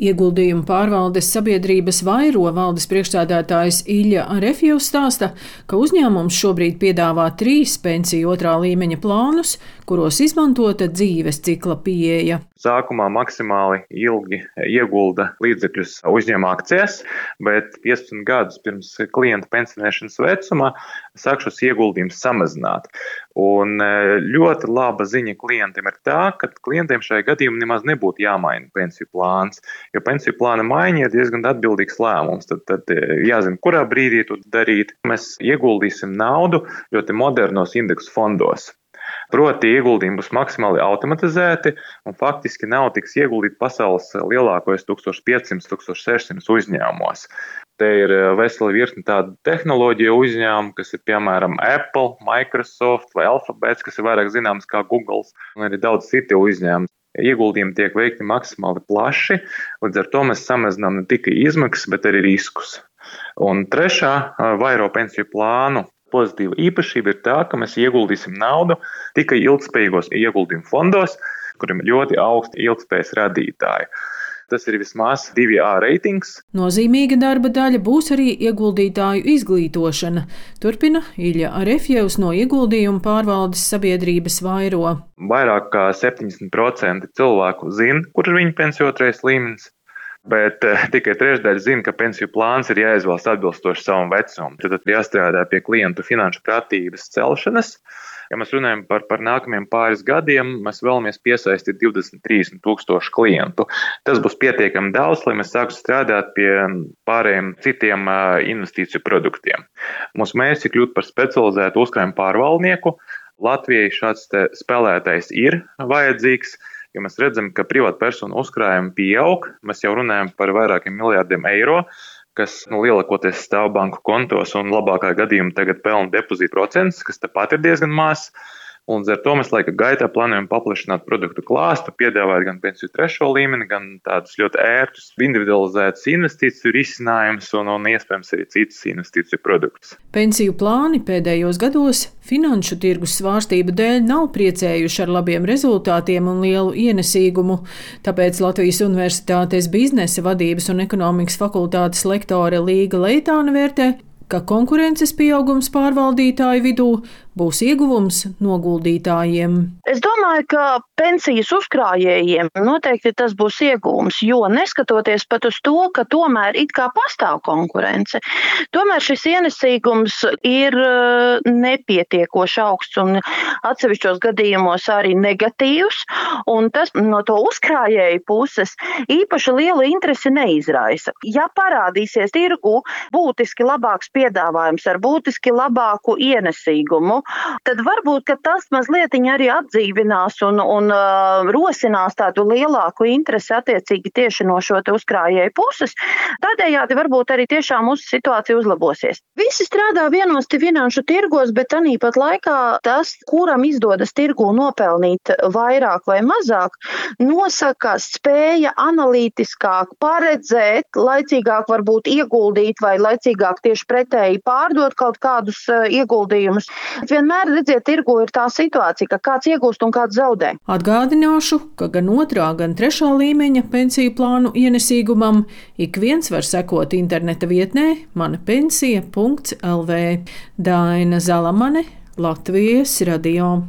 Ieguldījumu pārvaldes sabiedrības vairo valdes priekšstādātājs Ilja Arefjevs stāsta, ka uzņēmums šobrīd piedāvā trīs pensiju otrā līmeņa plānus, kuros izmantota dzīves cikla pieeja. Sākumā maksimāli ilgi iegulda līdzekļus uzņēmuma akcijās, bet 15 gadus pirms klienta pensionēšanas vecuma sāk šos ieguldījumus samazināt. Un e, ļoti laba ziņa klientiem ir tā, ka klientiem šajā gadījumā nemaz nebūtu jāmaina pensiju plāns Jo pensiju plāna maiņa ir diezgan atbildīgs lēmums. Tad, tad e, jāzina, kurā brīdī to darīt. Mēs ieguldīsim naudu ļoti modernos indeksu fondos. Proti, ieguldījumi būs maksimāli automatizēti, un faktiski nav tiks ieguldīti pasaules lielākajos 1500, 1600 uzņēmumos. Te ir e, vesela virkne tādu tehnoloģiju uzņēmumu, kas ir piemēram Apple, Microsoft vai Alphabet, kas ir vairāk zināms kā Google, un arī daudz citu uzņēmumu ieguldījumi tiek veikti maksimāli plaši, līdz ar to mēs samazinām ne tikai izmaksas, bet arī riskus. Un trešā vairo pensiju plānu pozitīva īpašība ir tā, ka mēs ieguldīsim naudu tikai ilgspējīgos ieguldījumu fondos, kuriem ir ļoti augsti ilgspējas radītāji. Tas ir vismaz 2A reitings. Nozīmīga darba daļa būs arī ieguldītāju izglītošana. Turpina Ilja Arefjevs no ieguldījumu pārvaldes sabiedrības vairo. Vairāk kā 70% cilvēku zina, kur ir viņu pensijotrais līmenis. Bet uh, tikai trešdaļa zina, ka pensiju plāns ir jāizvēlas atbilstoši savam vecumam. Tad, tad jāstrādā pie klientu finanšu pratības celšanas. Ja mēs runājam par, par nākamajiem pāris gadiem, mēs vēlamies piesaistīt 20, 30 tūkstošu klientu. Tas būs pietiekami daudz, lai mēs sāktu strādāt pie pārējiem citiem uh, investīciju produktiem. Mūsu mērķis ir kļūt par specializētu uzkrājumu pārvaldnieku. Latvijai šāds spēlētājs ir vajadzīgs. Ja mēs redzam, ka privātpersonu uzkrājumi pieaug, mēs jau runājam par vairākiem miljardiem eiro, kas nu, lielākoties stāv banku kontos un labākā gadījumā tagad pelna depozītu procents, kas tepat ir diezgan mazs. Un ar to mēs laika gaitā plānojam paplašināt produktu klāstu, piedāvāt gan pensiju trešo līmeni, gan tādus ļoti ērtus, individualizētus investīciju risinājumus un, un iespējams arī citus investīciju produktus. Pensiju plāni pēdējos gados finanšu tirgus svārstību dēļ nav priecējuši ar labiem rezultātiem un lielu ienesīgumu. Tāpēc Latvijas Universitātes biznesa vadības un ekonomikas fakultātes lektore Līga Leitāna vērtē, ka konkurences pieaugums pārvaldītāju vidū būs ieguvums noguldītājiem. Es domāju, ka pensijas uzkrājējiem noteikti tas būs ieguvums, jo neskatoties pat uz to, ka tomēr it kā pastāv konkurence, tomēr šis ienesīgums ir eh, nepietiekoši augsts un atsevišķos gadījumos arī negatīvs, un tas no to uzkrājēju puses īpaši lielu interesi neizraisa. Ja parādīsies tirgu būtiski labāks piedāvājums ar būtiski labāku ienesīgumu, tad varbūt tas mazliet arī atdzīvinās un, un uh, rosinās tādu lielāku interesi attiecīgi tieši no šo uzkrājēju puses. Tādējādi varbūt arī tiešām mūsu situācija uzlabosies. Visi strādā vienos finanšu tirgos, bet tāpat laikā tas, kuram izdodas tirgu nopelnīt vairāk vai mazāk, nosaka spēja analītiskāk paredzēt, laicīgāk varbūt ieguldīt vai laicīgāk tieši pretēji pārdot kaut kādus uh, ieguldījumus. Vienmēr, redziet, tirgu ir tā situācija, ka kāds iegūst un kāds zaudē. Atgādināšu, ka gan otrā, gan trešā līmeņa pensiju plānu ienesīgumam ik viens var sekot interneta vietnē manapensija.lv. Daina Zalamane, Latvijas radio.